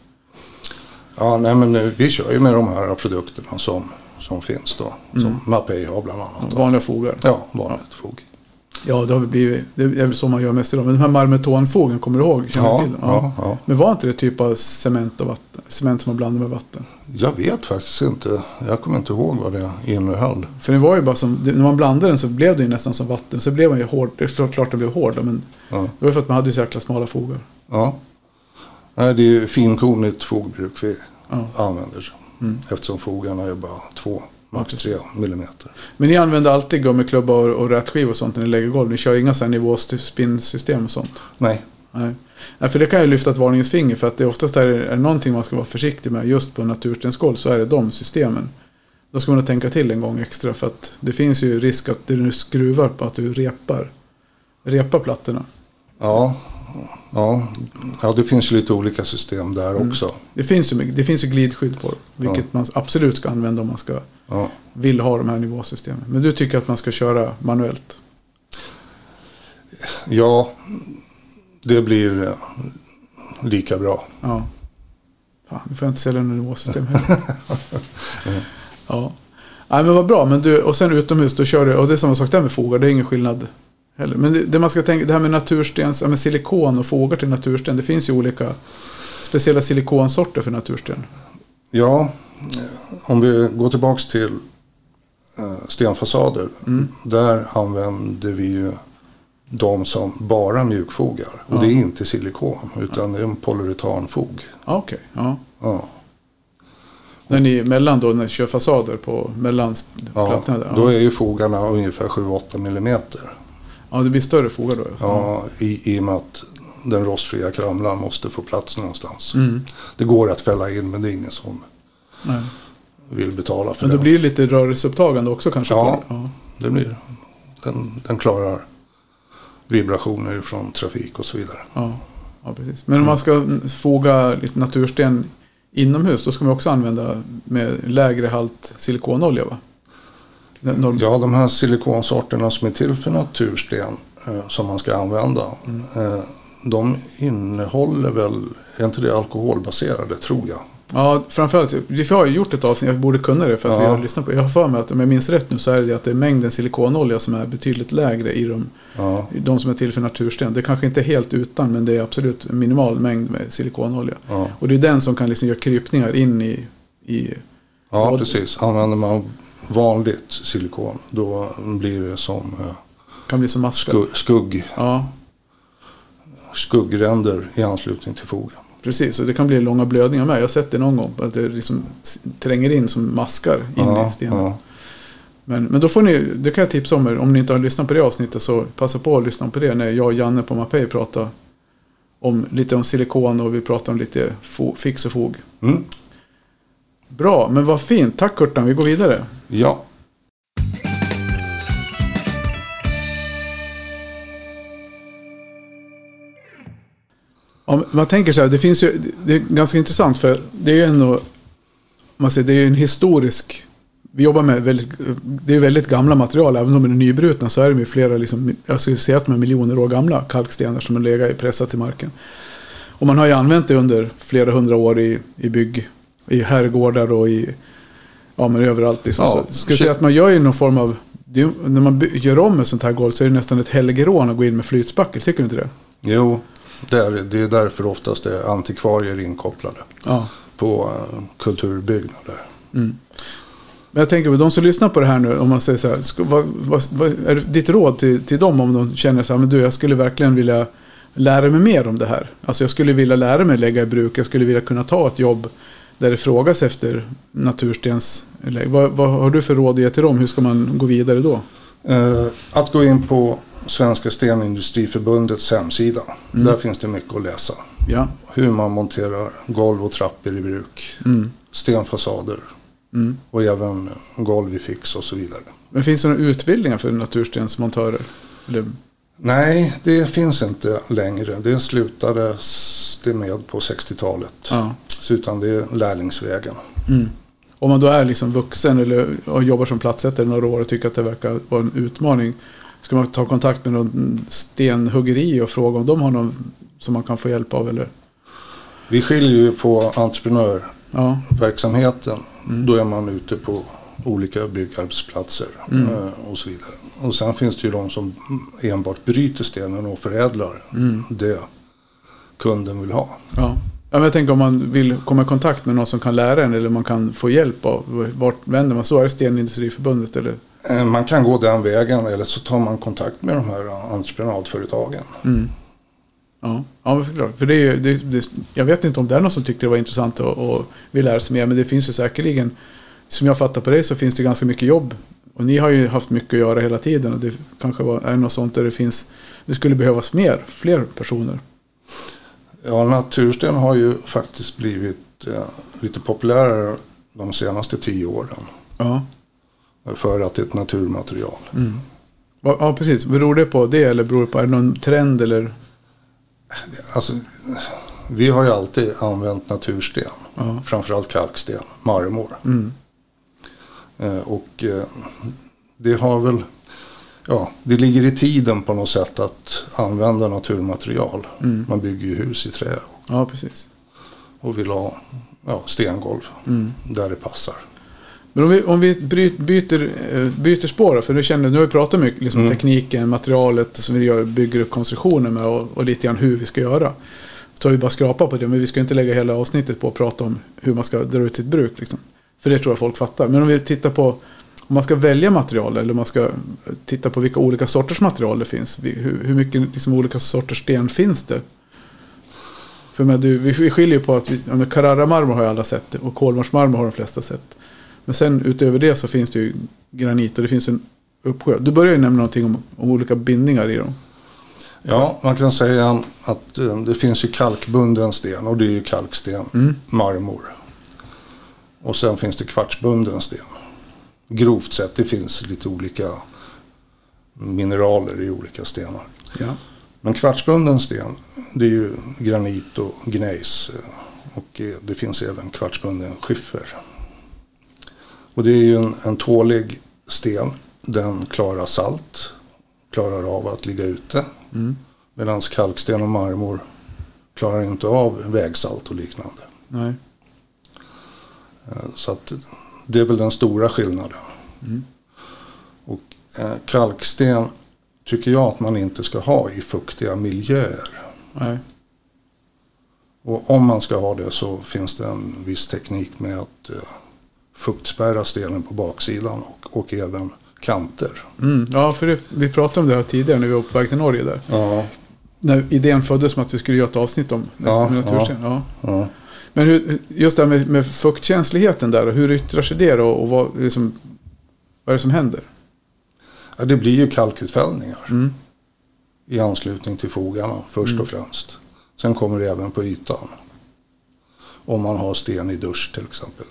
Ja, nej, men eh, vi kör ju med de här produkterna som, som finns då. Mm. Som Mapei har bland annat. Vanliga fogar. Ja, vanligt fog. Ja, det har blivit, det är väl så man gör mest idag. Men de här marmetonfogen, kommer du ihåg? Ja, till? ja, ja. Men var inte det typ av cement och vatten? Cement som man blandar med vatten? Jag vet faktiskt inte. Jag kommer inte ihåg vad det innehöll. För det var ju bara som, när man blandade den så blev det ju nästan som vatten. Så blev man ju hård, det är klart det blev hård men Ja. det var för att man hade ju så jäkla smala fogar. Ja. Nej, det är finkornigt fogbruk vi Ja. använder. Eftersom fogarna är bara två, max tre millimeter. Men ni använder alltid gummiklubba och, och rätskiva och sånt när ni lägger golv? Ni kör inga så här nivåspinnsystem och sånt? Nej, Nej. Nej, för det kan ju lyfta ett varningens finger för att det oftast är, är någonting man ska vara försiktig med just på naturstensgolv så är det de systemen. Då ska man tänka till en gång extra för att det finns ju risk att du skruvar på att du repar, repar plattorna. ja, ja, ja, det finns ju lite olika system där också. Det finns ju, det finns ju glidskydd på vilket Ja. man absolut ska använda om man ska, Ja. vill ha de här nivåsystemen. Men du tycker att man ska köra manuellt? ja, det blir eh, lika bra. Ja. Fan, nu får jag inte sälja något nivåsystem heller. <laughs> ja. Nej, men vad bra. Men du, och sen utomhus, då kör du, och det är samma sak där med fogar, det är ingen skillnad heller. Men det, det man ska tänka, det här med naturstens, ja, med silikon och fogar till natursten, det finns ju olika speciella silikonsorter för natursten. Ja, om vi går tillbaks till eh, stenfasader. Där använder vi ju de som bara mjukfogar. Och Ja. det är inte silikon utan det är en polyuretanfog. Ja, okej. Ja. Ja. När ni mellan då, när ni kör fasader på mellan Ja, plattorna där. då är ju fogarna ungefär 7-8 millimeter. Ja, det blir större fogar då. Ja, i, I och med att den rostfria kramlan måste få plats någonstans. Mm. Det går att fälla in men det är ingen som Nej. vill betala för Men då det. blir det lite rörelseupptagande också kanske? Ja. ja. det blir, den, den klarar vibrationer från trafik och så vidare. Ja, ja precis. Men om man ska foga lite natursten inomhus, då ska man också använda med lägre halt silikonolja va? Ja, de här silikonsorterna som är till för natursten eh, som man ska använda. Eh, de innehåller väl, är inte det alkoholbaserade tror jag? ja, framförallt, vi har ju gjort ett avsnitt, jag borde kunna det för att Ja. vi har lyssnat på Jag har för mig att om jag minns rätt nu så är det att det är mängden silikonolja som är betydligt lägre i de, Ja, de som är till för natursten. Det kanske inte är helt utan, men det är absolut en minimal mängd med silikonolja. ja. Och det är den som kan liksom göra krypningar in i, i Ja. precis. Använder man vanligt silikon då blir det som eh, kan bli som skugg, skugg, Ja, skuggränder i anslutning till fogen. Precis, och det kan bli långa blödningar med. Jag har sett det någon gång. Att det liksom tränger in som maskar in Ja, i stenen. ja. Men, men då får ni, det kan jag tipsa om er. Om ni inte har lyssnat på det avsnittet så passa på att lyssna på det. När jag och Janne på Mapei pratar om lite om silikon och vi pratar om lite fo, fix och fog. Mm. Bra, men vad fint. Tack Kurtan, vi går vidare. ja. Om man tänker så här, det finns ju, det är ganska intressant för det är ju ändå, man säger, det är ju en historisk, vi jobbar med väldigt, det är väldigt gamla material, även om de är nybrutna så är de ju flera, liksom, jag skulle säga att de är miljoner år gamla kalkstenar som har legat pressat till marken. Och man har ju använt det under flera hundra år i, i bygg, i herrgårdar och i, ja men överallt liksom. Ja, så skulle jag säga att man gör ju någon form av, det när man gör om ett sånt här golv så är det nästan ett helgerån att gå in med flytspackel, tycker du inte det? Jo, det är, det är därför oftast det är antikvarier inkopplade Ja. på eh, kulturbyggnader. Men jag tänker på de som lyssnar på det här nu, om man säger så här, ska, vad, vad, vad är ditt råd till, till dem om de känner så här, men du, jag skulle verkligen vilja lära mig mer om det här. Alltså jag skulle vilja lära mig lägga i bruk, jag skulle vilja kunna ta ett jobb där det frågas efter naturstens... Eller, vad, vad har du för råd att ge till dem? Hur ska man gå vidare då? Eh, att gå in på Svenska Stenindustriförbundets hemsida. Där finns det mycket att läsa. Ja. Hur man monterar golv och trappor i bruk. Mm. Stenfasader. Mm. Och även golv i fix och så vidare. Men finns det några utbildningar för naturstensmontörer? Eller, Nej, det finns inte längre. Det slutade det med på 60-talet. ja. Så Utan det är lärlingsvägen. Mm. Om man då är liksom vuxen eller jobbar som platsättare några år och tycker att det verkar vara en utmaning. Ska man ta kontakt med någon stenhuggeri och fråga om de har någon som man kan få hjälp av? Eller? Vi skiljer ju på entreprenörverksamheten. Ja, Då är man ute på olika byggarbetsplatser Mm. eh, och så vidare. Och sen finns det ju de som enbart bryter stenen och förädlar Mm. det kunden vill ha. ja. Ja men jag tänker om man vill komma i kontakt med någon som kan lära en eller man kan få hjälp av. Vart vänder man? Så är det Stenindustriförbundet eller? Eh, Man kan gå den vägen eller så tar man kontakt med de här entreprenadföretagen. Mm. Ja, ja förklart. För det är ju, det, det, jag vet inte om det är någon som tyckte det var intressant och, och vill lära sig mer. Men det finns ju säkerligen, som jag fattar på det så finns det ganska mycket jobb. Och ni har ju haft mycket att göra hela tiden. Och det kanske var, är något sånt där det finns, det skulle behövas mer, fler personer. Ja, natursten har ju faktiskt blivit eh, lite populärare de senaste tio åren. Ja, För att det är ett naturmaterial. Va- ja precis. Beror det på det eller beror det på, är det någon trend eller? Alltså, vi har ju alltid använt natursten. Ja. Framförallt kalksten, marmor. Mm. Eh, och eh, det har väl, ja, det ligger i tiden på något sätt att använda naturmaterial. Mm. Man bygger ju hus i trä Ja, precis. och vill ha ja, stengolv Mm. där det passar. Men om vi, om vi byter, eh, byter spår för nu känner nu har vi pratat mycket liksom Mm. tekniken, materialet som vi gör, bygger upp konstruktionen med och, och lite grann hur vi ska göra. Så har vi bara skrapat på det, men vi ska inte lägga hela avsnittet på att prata om hur man ska dra ut sitt bruk. Liksom. För det tror jag folk fattar. Men om vi tittar på om man ska välja material eller om man ska titta på vilka olika sorters material det finns. Hur, hur mycket liksom, olika sorters sten finns det? För med, du, vi vi skiljer på att vi, ja, Carrara-marmor har ju alla sett och kolmarsmarmor har de flesta sett. Men sen utöver det så finns det ju granit och det finns en uppsjö. Du börjar ju nämna någonting om, om olika bindningar i dem. Ja, man kan säga att eh, det finns ju kalkbunden sten och det är ju kalksten, Mm. marmor. Och sen finns det kvartsbunden sten. Grovt sett, det finns lite olika mineraler i olika stenar. Ja. Men kvartsbunden sten, det är ju granit och gnejs. eh, Och eh, det finns även kvartsbunden skiffer. Och det är ju en, en tålig sten. Den klarar salt, klarar av att ligga ute. Mm. Medan kalksten och marmor klarar inte av vägsalt och liknande. Nej. Eh, Så att det är väl den stora skillnaden. Mm. Och eh, kalksten tycker jag att man inte ska ha i fuktiga miljöer. Nej. Och om man ska ha det så finns det en viss teknik med att eh, fuktspärra stenen på baksidan och, och även kanter. Mm. Ja, för det, vi pratade om det här tidigare när vi var på väg till Norge där. Ja, När idén föddes om att vi skulle göra ett avsnitt om Ja. Ja. ja. Men hur, just det här med, med fuktkänsligheten där, hur yttrar sig det då? Och vad, liksom, vad är det som händer? ja det blir ju kalkutfällningar Mm. i anslutning till fogarna först och främst. Sen kommer det även på ytan. Om man har sten i dusch till exempel.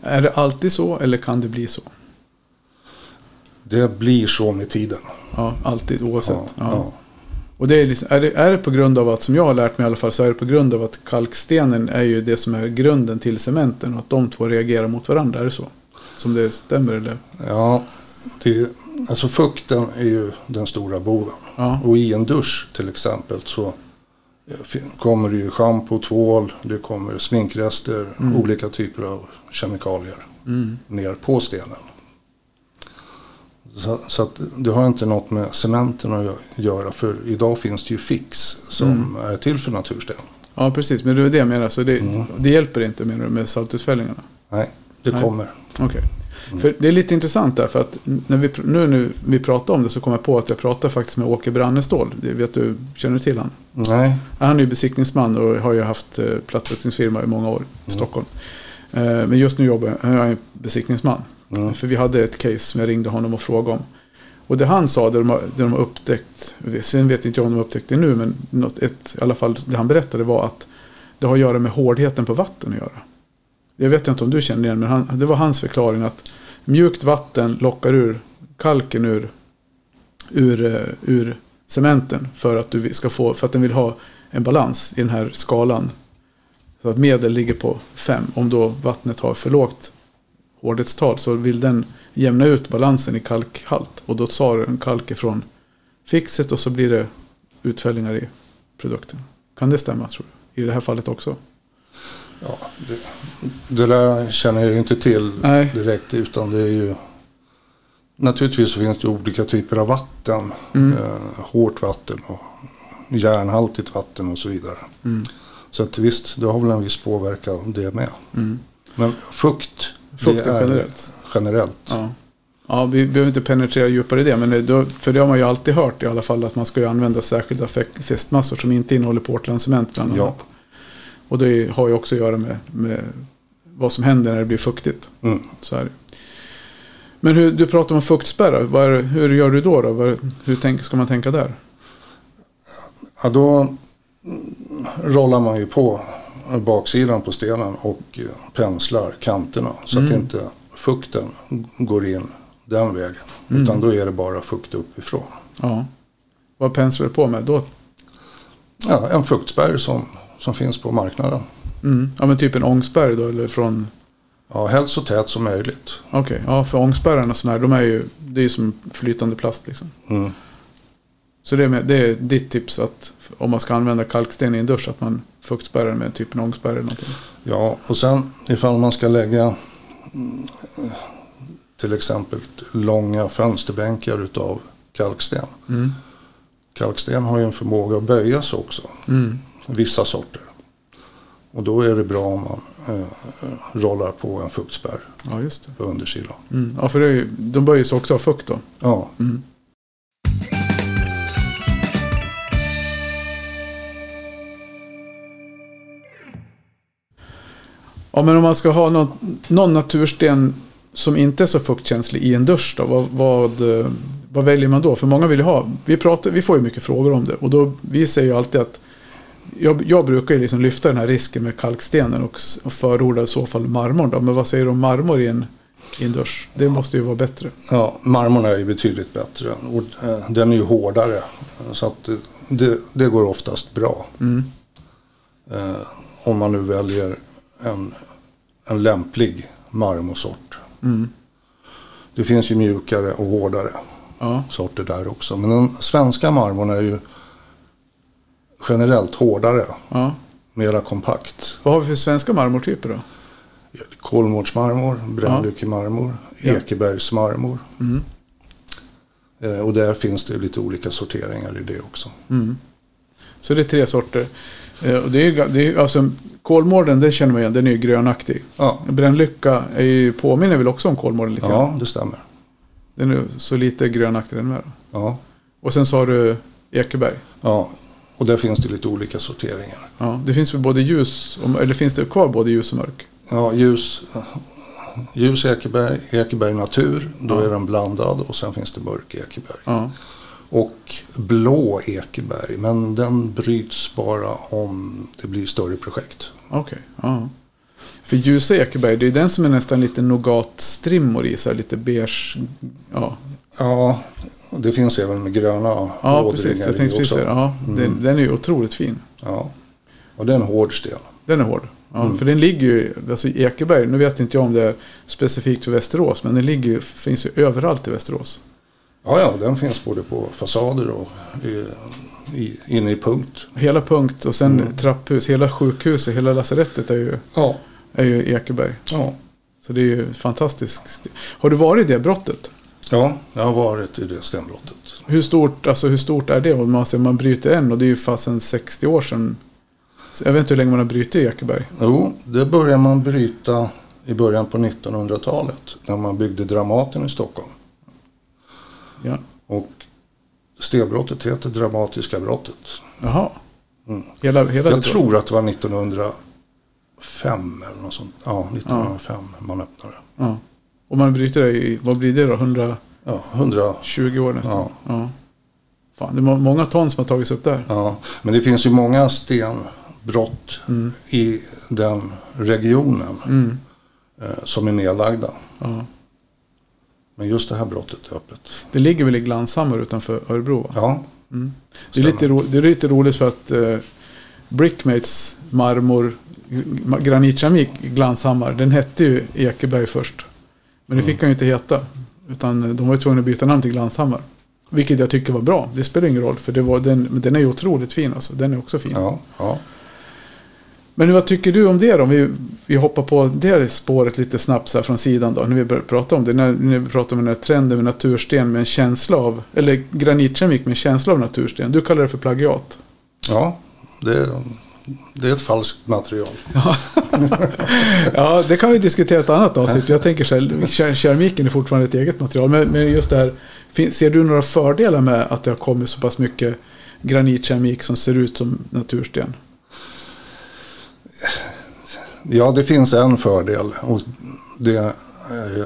Är det alltid så eller kan det bli så? Det blir så med tiden. Ja, alltid oavsett. Ja, Ja. ja. Och det är, liksom, är, det, är det på grund av att, som jag har lärt mig i alla fall, så är det på grund av att kalkstenen är ju det som är grunden till cementen och att de två reagerar mot varandra. Är det så? Som det stämmer eller? Ja, det, alltså fukten är ju den stora boven. Ja. Och i en dusch till exempel så eh, kommer det ju schampo, tvål, det kommer sminkrester, olika typer av kemikalier Mm. ner på stenen. Så, så att det har inte något med cementen att gö- göra för idag finns det ju fix som är till för natursten. Ja, precis. Men det är det jag menar. Så det, Mm. det hjälper inte menar du, med saltutfällningarna? Nej, det Nej. kommer. Okej. För det är lite intressant där, för att när vi, nu när vi pratar om det så kom jag på att jag pratade faktiskt med Åke Brannestål. Det vet du, känner du till han? Nej, Han är ju besiktningsman och har ju haft eh, plattsättningsfirma i många år i Stockholm. Eh, Men just nu jobbar jag, jag är besiktningsman. Mm. För vi hade ett case som jag ringde honom och frågade om. Och det han sa, det de har, det de har upptäckt, sen vet inte jag om de har upptäckt det nu, men något, ett, i alla fall det han berättade var att det har att göra med hårdheten på vatten att göra. Jag vet inte om du känner igen men han, det var hans förklaring att mjukt vatten lockar ur kalken ur, ur, eh, ur cementen för att, du ska få, för att den vill ha en balans i den här skalan. Så att medel ligger på 5. Om då vattnet har för lågt hårdhetstal så vill den jämna ut balansen i kalkhalt. Och då tar den kalk ifrån fixet och så blir det utfällningar i produkten. Kan det stämma tror du? I det här fallet också? ja, det, det där känner jag ju inte till Nej. direkt utan det är ju Naturligtvis finns det olika typer av vatten. Mm. Eh, hårt vatten och järnhaltigt vatten och så vidare. Mm. Så att visst, det har väl en viss påverkan det med. Mm. Men fukt, Fukt det är är generellt. generellt. Ja. Ja, vi behöver inte penetrera djupare i det. Men det, då, för det har man ju alltid hört i alla fall. Att man ska använda särskilda fä- fästmassor som inte innehåller Portland-cement bland annat. Ja. Och det har ju också att göra med, med vad som händer när det blir fuktigt. Mm. Så är det. Men hur, du pratar om fuktspärrar. Hur gör du då? då? Vad, hur tänk, ska man tänka där? Ja, då mm, rollar man ju på baksidan på stenen och eh, penslar kanterna så att inte fukten går in den vägen. Utan då är det bara fukt uppifrån. Ja. Vad penslar du på med då? Ja, en fuktspärr som, som finns på marknaden. Mm. Ja, men typ en ångspärr då? Eller från... Ja, helst så tät som möjligt. Okej, ja för ångspärrarna är, de är ju, det är ju som flytande plast liksom. Mm. Så det är, med, det är ditt tips att om man ska använda kalksten i en dusch att man fuktspärrar med typ en ångspärr eller någonting. Ja, och sen ifall man ska lägga mm, till exempel långa fönsterbänkar utav kalksten. Mm. Kalksten har ju en förmåga att böja sig också. Mm. Vissa sorter. Och då är det bra om man eh, rollar på en fuktspärr Ja, på undersidan. Mm. Ja, för det de böjs också av fukt då. Ja, Mm. Ja, men om man ska ha någon, någon natursten som inte är så fuktkänslig i en dusch då, vad, vad, eh, vad väljer man då? För många vill ju ha, vi, pratar, vi får ju mycket frågor om det och då, vi säger ju alltid att jag, jag brukar ju liksom lyfta den här risken med kalkstenen och, och förorda i så fall marmorn då. Men vad säger du om marmor i en, i en dusch? Det måste ju vara bättre. ja marmorn är ju betydligt bättre. Och, eh, den är ju hårdare. Så att det, det, det går oftast bra. Mm. Eh, om man nu väljer en, en lämplig marmorsort. Mm. Det finns ju mjukare och hårdare Ja, sorter där också. Men den svenska marmorn är ju generellt hårdare. ja. Mera kompakt. Vad har vi för svenska marmortyper då? Kolmårdsmarmor, Brännlyckemarmor, Ja. Ekebergsmarmor. Mm. Eh, och där finns det lite olika sorteringar i det också. Mm. Så det är tre sorter. Eh, och det är, det är, alltså, kolmården, den känner man igen, den är ju grönaktig. Ja, Brännlycka är ju, påminner väl också om kolmården lite grann. ja det stämmer. Den är så lite grönaktig den med. Då. Ja, Och sen har du Ekeberg. ja, och där finns det lite olika sorteringar. Ja, det finns väl både ljus, och, eller finns det kvar både ljus och mörk? Ja, ljus, ljus Ekeberg, Ekeberg Natur, då Ja. är den blandad och sen finns det mörk Ekeberg. Ja, Och blå Ekeberg, men den bryts bara om det blir större projekt. okej. Ja. För ljusa Ekeberg, det är den som är nästan lite nougatstrimmor i, så lite beige. Ja, Ja, det finns även med gröna ja precis. Jag tänkte precis ja, den, Mm. den är ju otroligt fin. Ja, och det är en hård sten. Den är hård. Ja, Mm. För den ligger ju, alltså Ekeberg, nu vet inte jag om det är specifikt för Västerås, men den ligger finns ju överallt i Västerås. Ja, ja, den finns både på fasader och i, inne i punkt. Hela punkt och sen Mm. trapphus, hela sjukhuset, hela lasarettet är ju, Ja, är ju Ekeberg. ja. Så det är ju fantastiskt. Har du varit i det brottet? ja, jag har varit i det stenbrottet. Hur stort, alltså hur stort är det? Om man, ser, man bryter en och det är ju fasen 60 år sedan. Jag vet inte hur länge man har brutit i Ekeberg. Jo, det började man bryta i början på 1900-talet när man byggde Dramaten i Stockholm. Ja. Och stenbrottet heter Dramatiska brottet. Jaha. Mm. Hela, hela Jag tror att det var 1905 eller något sånt. Ja, 1905 man öppnade. Ja. Och man bryter det i, vad blir det då? 120 Ja, 100. år nästan? Ja. ja. Fan, det är må- många ton som har tagits upp där. Ja, men det finns ju många stenbrott Mm. i den regionen Mm. eh, som är nedlagda. Ja. Men just det här brottet är öppet. Det ligger väl i Glanshammar utanför Örebro? Va? Ja, Mm. Det, är lite ro, det är lite roligt för att eh, Brickmates marmor, granitkeramik i Glanshammar, den hette ju Ekeberg först. Men det Mm. fick han ju inte heta. Utan de var ju tvungna att byta namn till Glanshammar. Vilket jag tycker var bra. Det spelar ingen roll. För det var den, men den är ju otroligt fin alltså. Den är också fin. ja, ja. Men vad tycker du om det då? Om vi, vi hoppar på det spåret lite snabbt så här från sidan då. När vi börjar prata om det. När, när vi pratar om den här trenden med natursten med en känsla av. Eller granitkeramik med en känsla av natursten. Du kallar det för plagiat. ja det, det är ett falskt material. ja, <laughs> det kan vi diskutera ett annat avsnitt. Jag tänker så här, keramiken är fortfarande ett eget material. Men, men just det här, ser du några fördelar med att det har kommit så pass mycket granitkeramik som ser ut som natursten? Ja, det finns en fördel. Och det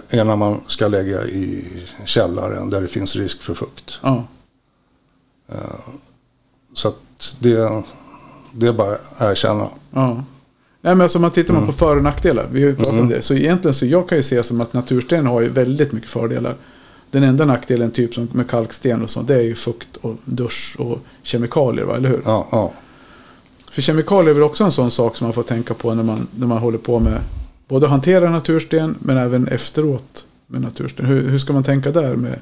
är när man ska lägga i källaren där det finns risk för fukt. Ja. Eh, så att det, det är bara att erkänna. Ja. Nej, men alltså, man tittar mm. på för och nackdelar. Vi har pratat mm. om det. Så egentligen så jag kan ju se som att natursten har ju väldigt mycket fördelar. Den enda nackdelen typ som med kalksten och sånt. Det är ju fukt och dusch och kemikalier. Va? Eller hur? Ja, ja. För kemikalier är väl också en sån sak som man får tänka på när man, när man håller på med både hantera natursten men även efteråt med natursten. Hur, hur ska man tänka där med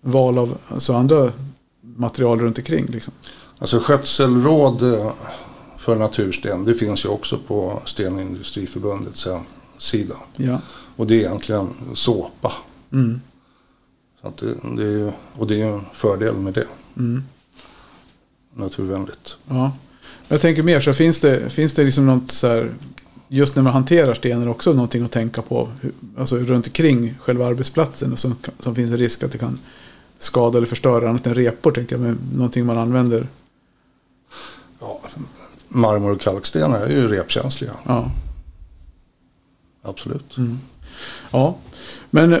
val av alltså andra material runt omkring? Liksom? Alltså skötselråd eh, för natursten det finns ju också på Stenindustriförbundets sida. Ja. Och det är egentligen såpa. Mm. Så att det, det är, och det är en fördel med det. Mm. Naturvänligt. Ja. Jag tänker mer så finns det, finns det liksom något så här just när man hanterar stenen också någonting att tänka på. Alltså runt omkring själva arbetsplatsen som, som finns en risk att det kan skada eller förstöra annat än repor. Tänker jag, men någonting man använder. Ja, marmor och kalkstenar är ju repkänsliga. Ja. Absolut. Mm. Ja, men eh,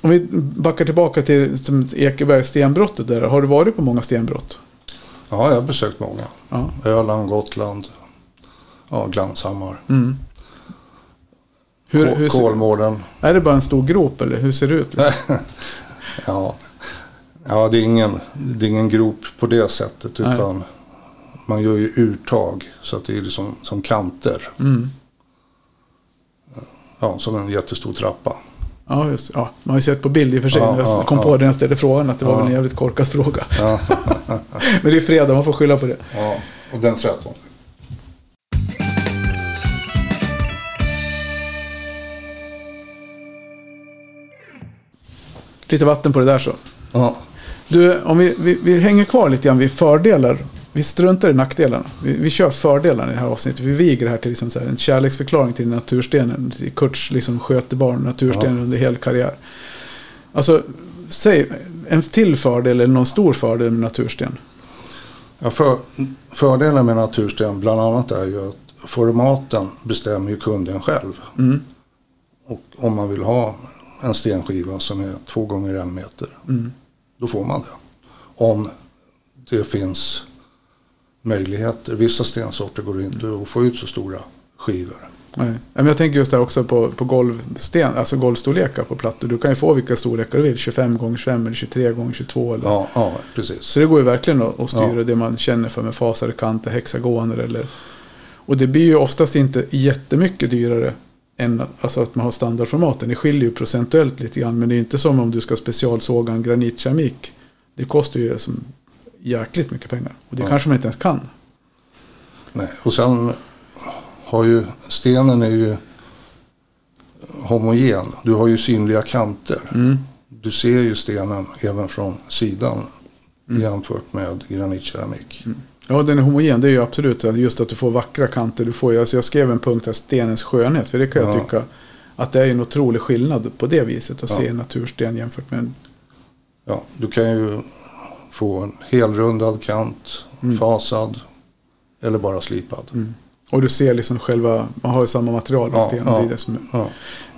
om vi backar tillbaka till Ekebergs stenbrottet där. Har du varit på många stenbrott? Ja, jag har besökt många. Ja. Öland, Gotland, ja, Glanshammar. Mm. Hur, hur Kolmården. Är det bara en stor grop eller hur ser det ut? Liksom? <laughs> ja, ja det, är ingen, det är ingen grop på det sättet. Utan Nej. man gör ju urtag så att det är liksom som kanter. Mm. Ja, som en jättestor trappa. Ja, just ja, Man har ju sett på bild i och för sig. Ja, jag ja, kom ja. på det när jag ställde frågan att det var väl en jävligt korkad fråga. <laughs> Men det är fredag, man får skylla på det. Ja, och den 13. lite vatten på det där så. Ja. Du, om vi, vi, vi, hänger kvar lite grann vid fördelar. Vi struntar i nackdelarna. Vi, vi kör fördelarna i det här avsnittet. Vi viger det här till liksom så här, en kärleksförklaring till naturstenen. Kurts liksom skötebarn, naturstenen ja. under hel karriär. Alltså, säg en till fördel eller någon stor fördel med natursten. Ja, för, fördelen med natursten bland annat är ju att formaten bestämmer ju kunden själv. Mm. Och om man vill ha en stenskiva som är två gånger en meter. Mm. Då får man det. Om det finns möjligheter. Vissa stensorter går inte att få ut så stora skivor. Nej. Men jag tänker just där också på, på golvsten, alltså golvstorlekar på plattor. Du kan ju få vilka storlekar du vill. 25 gånger 25 eller 23 gånger 22 eller... Ja, ja, precis. Så det går ju verkligen att, styra ja. det man känner för med fasade kanter, hexagoner eller... Och det blir ju oftast inte jättemycket dyrare än alltså att man har standardformaten. Det skiljer ju procentuellt lite grann. Men det är inte som om du ska specialsåga en granitkeramik. Det kostar ju som jäkligt mycket pengar. Och det ja. kanske man inte ens kan. Nej, och sen har ju stenen är ju homogen. Du har ju synliga kanter. Mm. Du ser ju stenen även från sidan mm. jämfört med granitkeramik. Mm. Ja, den är homogen. Det är ju absolut just att du får vackra kanter. Du får, alltså jag skrev en punkt här, stenens skönhet. För det kan jag tycka att det är en otrolig skillnad på det viset. Att ja. se natursten jämfört med en... Ja, du kan ju få en helrundad kant, mm. fasad eller bara slipad. Mm. Och du ser liksom själva, man har ju samma material. Ja, ja, det som, ja.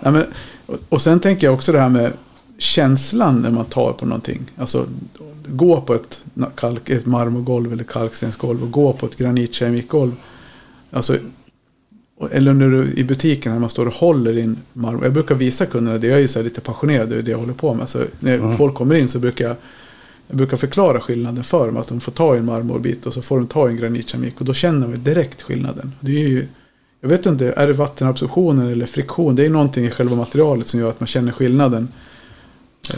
ja men, och sen tänker jag också det här med känslan när man tar på någonting. Alltså gå på ett, kalk, ett marmorgolv eller kalkstensgolv och gå på ett granitkeramikgolv. Alltså, eller när du i butiken när man står och håller in marmor. Jag brukar visa kunderna det. Jag är ju så lite passionerad över det jag håller på med. Så när mm. folk kommer in så brukar jag, jag brukar förklara skillnaden för dem. Att de får ta en marmorbit och så får de ta en granitkeramik. Och då känner man direkt skillnaden. Det är ju, jag vet inte, är det vattenabsorptionen eller friktion? Det är någonting i själva materialet som gör att man känner skillnaden. Eh,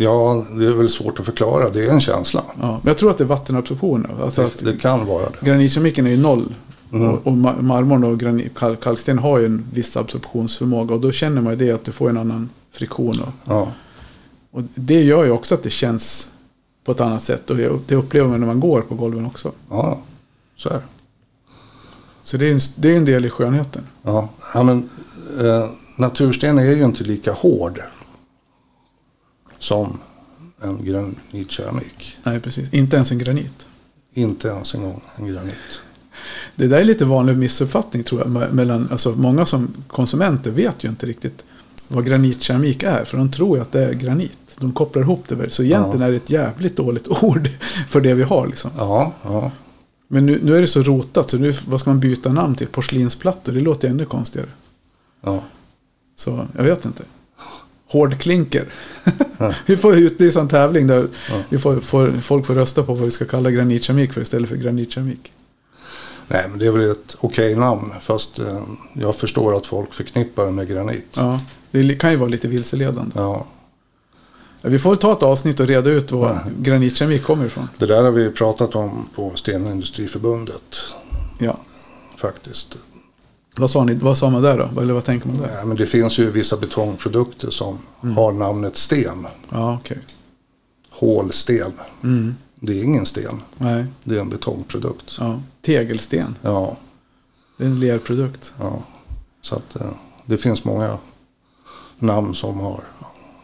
Ja, det är väl svårt att förklara. Det är en känsla. Ja, men jag tror att det är vattenabsorption. Alltså det, det, kan vara det. Granitkemiken är ju noll. Mm. Och, och marmorn och granit, kalk, kalksten har ju en viss absorptionsförmåga. Och då känner man ju det att du får en annan friktion. Och, ja. Och det gör ju också att det känns på ett annat sätt. Och det upplever man när man går på golven också. Ja, så är det. Så det är, en, det är en del i skönheten. Ja, ja men eh, natursten är ju inte lika hård som en granitkeramik. Nej, precis. Inte ens en granit. Inte ens en gång en granit. Det där är lite vanlig missuppfattning tror jag. me- Mellan, alltså, många som konsumenter vet ju inte riktigt vad granitkeramik är. För de tror ju att det är granit. De kopplar ihop det. väl. Så egentligen Ja. är det ett jävligt dåligt <laughs> ord för det vi har. Liksom. Ja, ja. Men nu, nu är det så rotat. Så nu, vad ska man byta namn till? Porslinsplattor? Det låter ännu konstigare. ja. Så jag vet inte. Hårdklinker. <laughs> vi får utlysa en tävling där Ja. vi får, får, folk får rösta på vad vi ska kalla granitkeramik för istället för granitkeramik. Nej, men det är väl ett okej namn. Fast eh, jag förstår att folk förknippar det med granit. Ja, det kan ju vara lite vilseledande. Ja. Vi får ta ett avsnitt och reda ut var Ja. granitkeramik kommer ifrån. Det där har vi pratat om på Stenindustriförbundet Ja. faktiskt. Vad sa, ni, vad sa man där då? Eller vad tänker man där? Ja, men det finns ju vissa betongprodukter som har namnet sten. Ja, okej. Hålsten. Mm. Det är ingen sten. Nej, Det är en betongprodukt. ja. Tegelsten. Ja, Det är en lerprodukt. ja. Så att eh, det finns många namn som har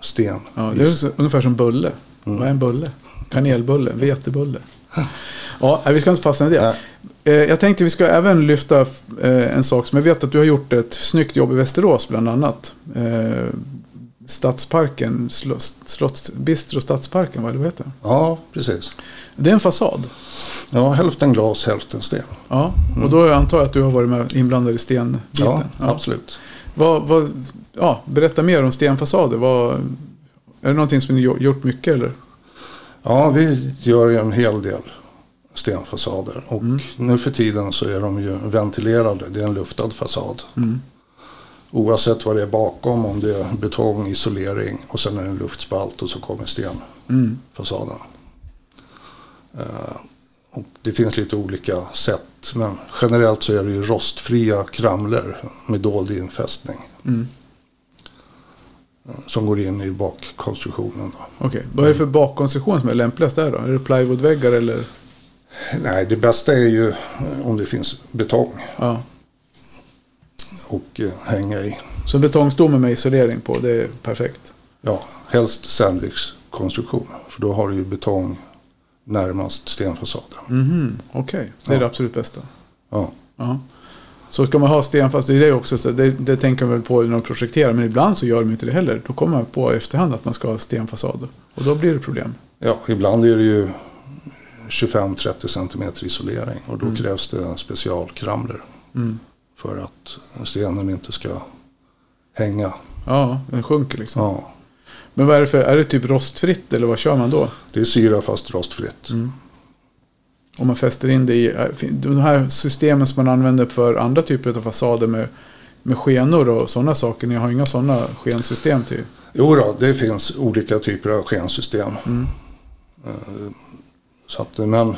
sten. Ja, det är ungefär som bulle. Mm. Vad är en bulle? Kanelbulle, <laughs> vetebulle. Ja, vi ska inte fastna i det. Nej. Eh, Jag tänkte vi ska även lyfta eh, en sak som jag vet att du har gjort ett snyggt jobb i Västerås bland annat. Eh, Stadsparken, Slott, Bistro Stadsparken, vad det heter? Ja, precis. Det är en fasad. Ja, hälften glas, hälften sten. Ja, och då antar jag att du har varit med inblandad i stenbiten. Ja, absolut. Vad, vad, ja, berätta mer om stenfasader. Vad, är det någonting som ni gjort mycket eller? Ja, vi gör ju en hel del stenfasader. Och Mm. nu för tiden så är de ju ventilerade. Det är en luftad fasad. Mm. Oavsett vad det är bakom, om det är betong, isolering och sen är det en luftspalt och så kommer Mm. stenfasaden. Eh, och det finns lite olika sätt, men generellt så är det ju rostfria kramlor med dold infästning Mm. Som går in i bakkonstruktionen. Då. Okej, vad är det för bakkonstruktion som är lämpligast där då? Är det plywoodväggar eller? Nej, det bästa är ju eh, om det finns betong Ja. och eh, hänga i. Så betongstomme med isolering på, det är perfekt. Ja, helst sandwichkonstruktion. För då har du ju betong närmast stenfasaden. Mhm, Okej, det är Ja. det absolut bästa. Ja. Ja. Så ska man ha stenfast, det är det också, så det, det tänker man väl på när de projekterar. Men ibland så gör de inte det heller. Då kommer man på i efterhand att man ska ha stenfasad. Och då blir det problem. ja, ibland är det ju 25-30 cm isolering och då krävs det specialkramlor Mm. för att stenen inte ska hänga. Ja, den sjunker liksom. Ja, Men vad är det för, är det typ rostfritt eller vad kör man då? det är syra fast rostfritt. Om man fäster in det i fin- de här systemen som man använder för andra typer av fasader med, med skenor och sådana saker. Ni har inga sådana skensystem till? Jo då, det finns olika typer av skensystem. Mm. Eh, Så att, men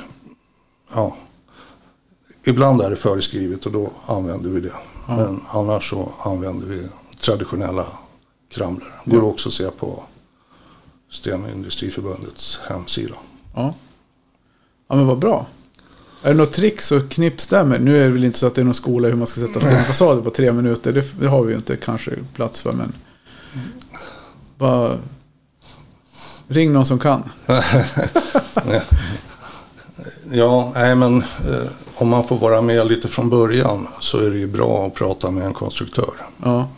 ja, ibland är det föreskrivet och då använder vi det. Ja. Men annars så använder vi traditionella kramlor. Går Ja. också att se på Stenindustriförbundets hemsida. Ja. Ja men vad bra. Är det något tricks och knips där med? Nu är det väl inte så att det är någon skola hur man ska sätta stenfasader på tre minuter. Det, det har vi ju inte kanske plats för men. Bara ring någon som kan. <laughs> Ja, nej men eh, om man får vara med lite från början så är det ju bra att prata med en konstruktör. Ja.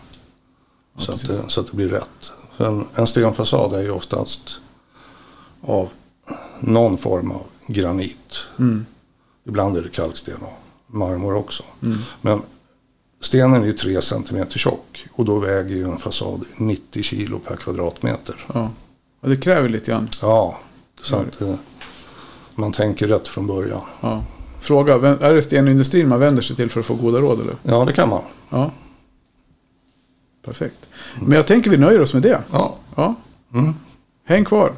så, att det, så att det blir rätt. En, en stenfasad är ju oftast av någon form av granit. Mm. Ibland är det kalksten och marmor också. Mm. Men stenen är ju 3 cm tjock och då väger ju en fasad 90 kilo per kvadratmeter. Ja. Och det kräver lite grann. Ja, så att eh, man tänker rätt från början. Ja. Fråga, är det stenindustrin man vänder sig till för att få goda råd eller? Ja, det kan man. Ja. Perfekt. Men jag tänker vi nöjer oss med det. Ja, Ja. mm. Häng kvar.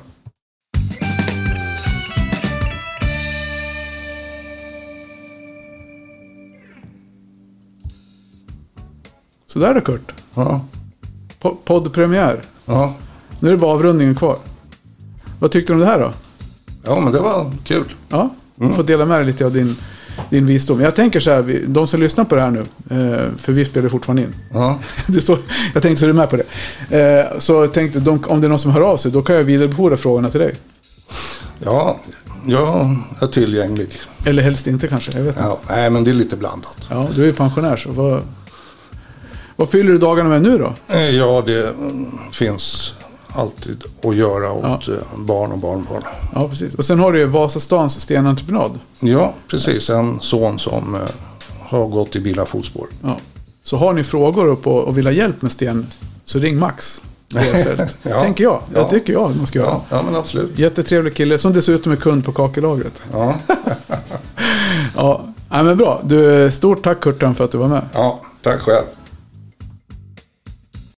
Sådär då Kurt. ja, Po- Poddpremiär. ja. Nu är det bara avrundningen kvar. Vad tyckte du om det här då? ja men det var kul. Ja, du Mm. får dela med dig lite av din din visdom. Jag tänker så här, de som lyssnar på det här nu, eh, för vi spelar fortfarande in. Ja, <laughs> Det står, jag tänkte så är du med på det. Eh, så jag tänkte, de, om det är någon som hör av sig, då kan jag vidarebefordra frågorna till dig. ja, jag är tillgänglig. Eller helst inte kanske, jag vet inte. Ja, nej, men det är lite blandat. Ja, du är ju pensionär så vad, vad fyller du dagarna med nu då? Eh, Ja, det mm, finns alltid att göra åt eh, barn och barnbarn. Ja, precis. Och sen har du ju Vasastans stenentreprenad. Ja, precis. En son som eh, har gått i bila fotspår. Ja. Så har ni frågor och, vill ha hjälp med sten, så ring Max. <laughs> Ja. Tänker jag. Ja. Det tycker jag man ska göra. Ja, ja men absolut. Jättetrevlig kille som dessutom är kund på kakelagret. Ja, <laughs> <laughs> Ja, nej, men bra. Du, stort tack Kurtan för att du var med. ja tack själv.